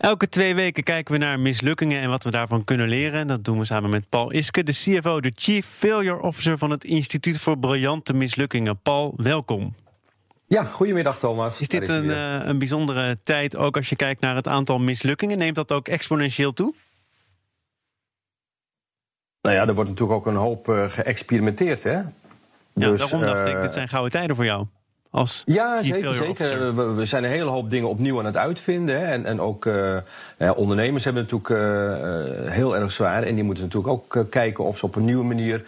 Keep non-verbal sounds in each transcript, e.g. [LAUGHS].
Elke twee weken kijken we naar mislukkingen en wat we daarvan kunnen leren. Dat doen we samen met Paul Iske, de CFO, de Chief Failure Officer van het Instituut voor Briljante Mislukkingen. Paul, welkom. Ja, goedemiddag Thomas. Is dit een, uh, een bijzondere tijd, ook als je kijkt naar het aantal mislukkingen? Neemt dat ook exponentieel toe? Nou ja, er wordt natuurlijk ook een hoop uh, geëxperimenteerd, hè? Ja, dus, daarom dacht uh, ik, dit zijn gouden tijden voor jou. Als ja, zeker. zeker. We, we, zijn een hele hoop dingen opnieuw aan het uitvinden. Hè. En, en ook uh, ja, ondernemers hebben natuurlijk uh, heel erg zwaar. En die moeten natuurlijk ook kijken of ze op een nieuwe manier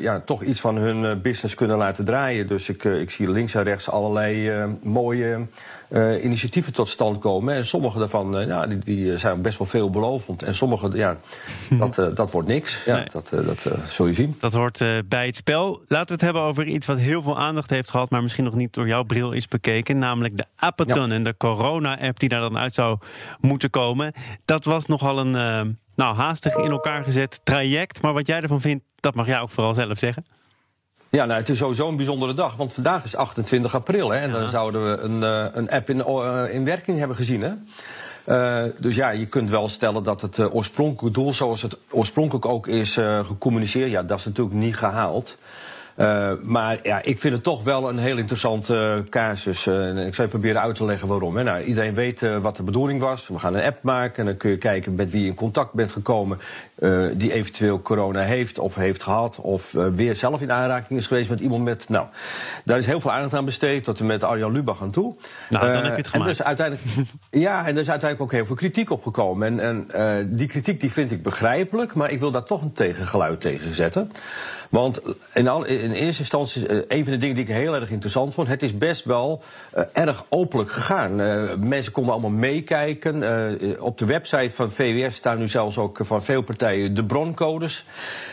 ja, toch iets van hun business kunnen laten draaien. Dus ik, ik zie links en rechts allerlei mooie initiatieven tot stand komen. En sommige daarvan ja, die, die, zijn best wel veelbelovend. En sommige, ja, [LAUGHS] dat, dat wordt niks. Ja, nee. Dat, dat zul je zien. Dat hoort bij het spel. Laten we het hebben over iets wat heel veel aandacht heeft gehad... maar misschien nog niet door jouw bril is bekeken. Namelijk de Appeton ja. en de corona-app die daar dan uit zou moeten komen. Dat was nogal een nou, haastig in elkaar gezet traject. Maar wat jij ervan vindt, dat mag jij ook vooral zelf zeggen. Ja, nou, het is sowieso een bijzondere dag, want vandaag is 28 april. Hè, en dan zouden we een, uh, een app in, uh, in werking hebben gezien. Hè? Uh, dus ja, je kunt wel stellen dat het oorspronkelijke doel, zoals het oorspronkelijk ook is gecommuniceerd, ja, dat is natuurlijk niet gehaald. Uh, maar ja, ik vind het toch wel een heel interessante uh, casus. Uh, ik zal je proberen uit te leggen waarom. Hè. Nou, iedereen weet wat de bedoeling was. We gaan een app maken en dan kun je kijken met wie je in contact bent gekomen... die eventueel corona heeft of heeft gehad... of weer zelf in aanraking is geweest met iemand met... Nou, daar is heel veel aandacht aan besteed, tot en met Arjan Lubach aan toe. Nou, dan heb je het gemaakt. En dus uiteindelijk, [LAUGHS] ja, en er is uiteindelijk ook heel veel kritiek op gekomen. En, en die kritiek die vind ik begrijpelijk, maar ik wil daar toch een tegengeluid tegen zetten. Want in, al, in eerste instantie, uh, een van de dingen die ik heel erg interessant vond, het is best wel uh, erg openlijk gegaan. Uh, mensen konden allemaal meekijken. op de website van VWS staan nu zelfs ook van veel partijen de broncodes.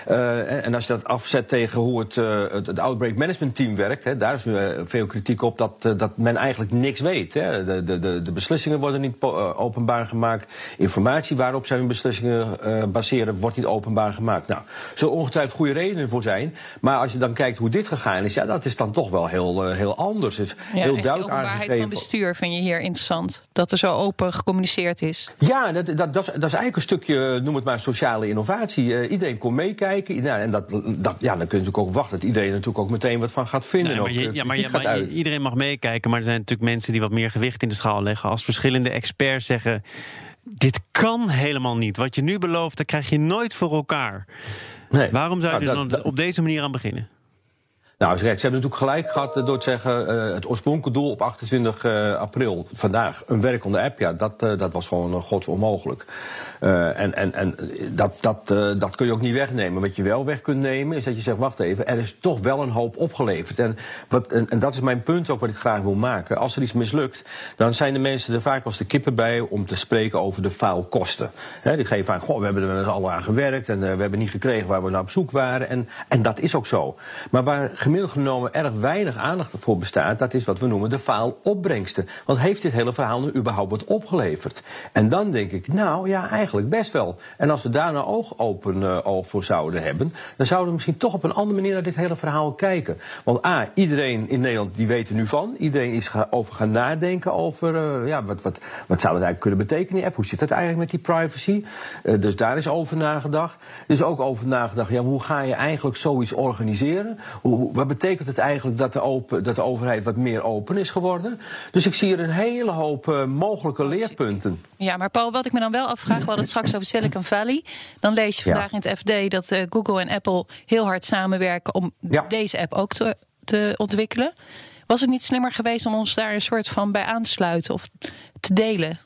en als je dat afzet tegen hoe het, het, het Outbreak Management Team werkt, hè, daar is nu veel kritiek op dat, dat men eigenlijk niks weet. Hè. De, de, de, beslissingen worden niet openbaar gemaakt. Informatie waarop zijn beslissingen baseren wordt niet openbaar gemaakt. Nou, zo ongetwijfeld goede redenen voor zijn. Maar als je dan kijkt hoe dit gegaan is, ja, dat is dan toch wel heel, uh, heel anders. Het is ja, heel duidelijk de openbaarheid van bestuur vind je hier interessant. Dat er zo open gecommuniceerd is. Ja, dat, dat, dat, is, dat is eigenlijk een stukje, noem het maar, sociale innovatie. Uh, iedereen kon meekijken. Ja, en dat, dat, ja, dan kun je natuurlijk ook wachten dat iedereen natuurlijk ook meteen wat van gaat vinden. Nee, maar je, ook, ja, maar, je, maar je, iedereen mag meekijken, maar er zijn natuurlijk mensen die wat meer gewicht in de schaal leggen. Als verschillende experts zeggen. Dit kan helemaal niet. Wat je nu belooft, dat krijg je nooit voor elkaar. Nee. Waarom zou je nou, er dan op deze manier aan beginnen? Nou, ze hebben natuurlijk gelijk gehad door te zeggen... Uh, het oorspronkelijke doel op 28 uh, april, vandaag, een werkende app... ja, dat, dat was gewoon gods onmogelijk. en en, en dat, dat, dat kun je ook niet wegnemen. Wat je wel weg kunt nemen, is dat je zegt... wacht even, er is toch wel een hoop opgeleverd. En, wat, en, dat is mijn punt ook wat ik graag wil maken. Als er iets mislukt, dan zijn de mensen er vaak als de kippen bij... om te spreken over de faalkosten. Die geven aan, goh, we hebben er met z'n aan gewerkt... en we hebben niet gekregen waar we naar op zoek waren. En, en dat is ook zo. Maar waar gemiddeld genomen erg weinig aandacht voor bestaat, dat is wat we noemen de faalopbrengsten. Want heeft dit hele verhaal nu überhaupt wat opgeleverd? En dan denk ik, nou ja, eigenlijk best wel. En als we daar nou oog open uh, oog voor zouden hebben, dan zouden we misschien toch op een andere manier naar dit hele verhaal kijken. Want A, iedereen in Nederland die weet er nu van. Iedereen is ga, over gaan nadenken over uh, ja, wat, wat, wat zou dat eigenlijk kunnen betekenen, die app? Hoe zit dat eigenlijk met die privacy? Uh, dus daar is over nagedacht. Er is ook over nagedacht, ja, hoe ga je eigenlijk zoiets organiseren? Hoe, wat betekent het eigenlijk dat de, open, dat de overheid wat meer open is geworden? Dus ik zie er een hele hoop uh, mogelijke leerpunten. Ja, maar Paul, wat ik me dan wel afvraag, we hadden het straks over Silicon Valley. Dan lees je vandaag ja. in het FD dat uh, Google en Apple heel hard samenwerken om ja. deze app ook te, te ontwikkelen. Was het niet slimmer geweest om ons daar een soort van bij aan te sluiten of te delen?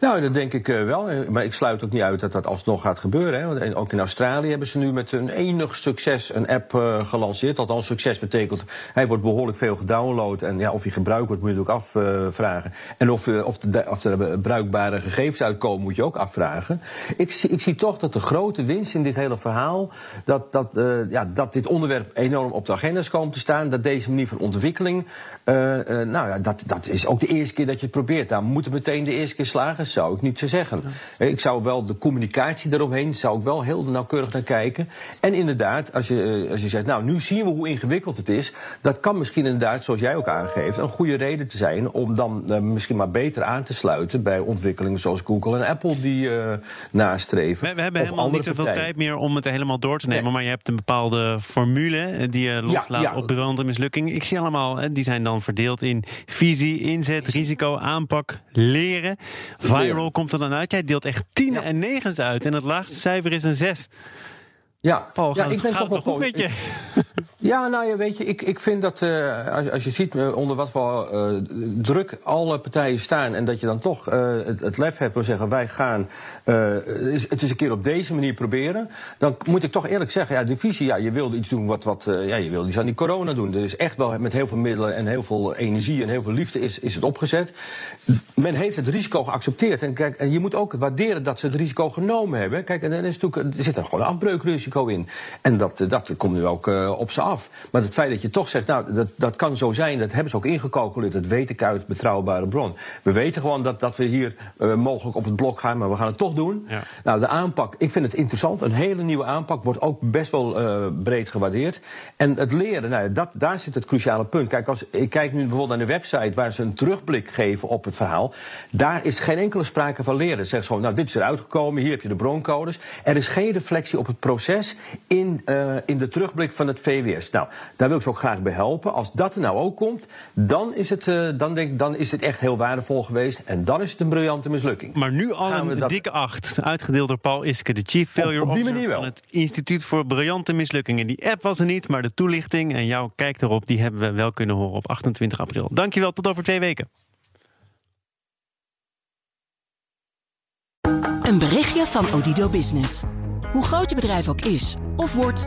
Nou, dat denk ik uh, wel. Maar ik sluit ook niet uit dat dat alsnog gaat gebeuren. Hè. Ook in Australië hebben ze nu met een enig succes een app uh, gelanceerd. Althans, succes betekent, hij wordt behoorlijk veel gedownload. En ja, of hij gebruikt wordt, moet je ook afvragen. en of, of, de, of er bruikbare gegevens uitkomen, moet je ook afvragen. Ik, ik zie toch dat de grote winst in dit hele verhaal... dat, dat, ja, dat dit onderwerp enorm op de agenda is komen te staan. Dat deze manier van ontwikkeling... nou ja, dat, dat is ook de eerste keer dat je het probeert. Nou, we moeten meteen de eerste keer slagen zou ik niet zo zeggen. Ik zou wel de communicatie eromheen, zou ik wel heel nauwkeurig naar kijken. En inderdaad, als je, eh, als je zegt, nou, nu zien we hoe ingewikkeld het is. Dat kan misschien inderdaad, zoals jij ook aangeeft, een goede reden te zijn om dan uh, misschien maar beter aan te sluiten bij ontwikkelingen zoals Google en Apple die uh, nastreven. We, we hebben helemaal niet zoveel tijd meer om het helemaal door te nemen. Maar je hebt een bepaalde formule die je loslaat ja, ja. op brand en mislukking. Ik zie allemaal, die zijn dan verdeeld in visie, inzet, risico, aanpak, leren. Viral komt er dan uit. Jij deelt echt tien en negens uit. En het laagste cijfer is een zes. Ja, Paul, gaat, ja ik ben toch wel goed met je. [LAUGHS] Ja, nou ja, weet je, ik, ik vind dat uh, als, als, je ziet uh, onder wat voor uh, druk alle partijen staan en dat je dan toch het, het, lef hebt om te zeggen wij gaan het is een keer op deze manier proberen, dan moet ik toch eerlijk zeggen, ja, de visie, ja, je wilde iets doen wat, wat ja, je wilde iets aan die corona doen. Is echt wel met heel veel middelen en heel veel energie en heel veel liefde is, is het opgezet. Men heeft het risico geaccepteerd en kijk, en je moet ook waarderen dat ze het risico genomen hebben. Kijk, en er, is er zit er gewoon een afbreukrisico in. En dat, dat komt nu ook op ze af. Maar het feit dat je toch zegt, nou, dat, dat kan zo zijn, dat hebben ze ook ingecalculeerd. Dat weet ik uit betrouwbare bron. We weten gewoon dat, dat we hier uh, mogelijk op het blok gaan, maar we gaan het toch doen. Ja. Nou, de aanpak, ik vind het interessant. Een hele nieuwe aanpak wordt ook best wel uh, breed gewaardeerd. En het leren, nou, dat, daar zit het cruciale punt. Kijk, als, ik kijk nu bijvoorbeeld naar de website waar ze een terugblik geven op het verhaal. Daar is geen enkele sprake van leren. Ze zeggen gewoon, nou, dit is eruit gekomen, hier heb je de broncodes. Er is geen reflectie op het proces in, uh, in de terugblik van het Nou, daar wil ik ze ook graag bij helpen. Als dat er nou ook komt, dan is het, uh, dan denk, dan is het echt heel waardevol geweest. En dan is het een briljante mislukking. Maar nu al een dat... dikke acht, uitgedeeld door Paul Iske, de Chief Failure op, op Officer van het Instituut voor Briljante Mislukkingen. Die app was er niet, maar de toelichting en jouw kijk erop, die hebben we wel kunnen horen op 28 april. Dankjewel, tot over twee weken. Een berichtje van Odido Business. Hoe groot je bedrijf ook is of wordt,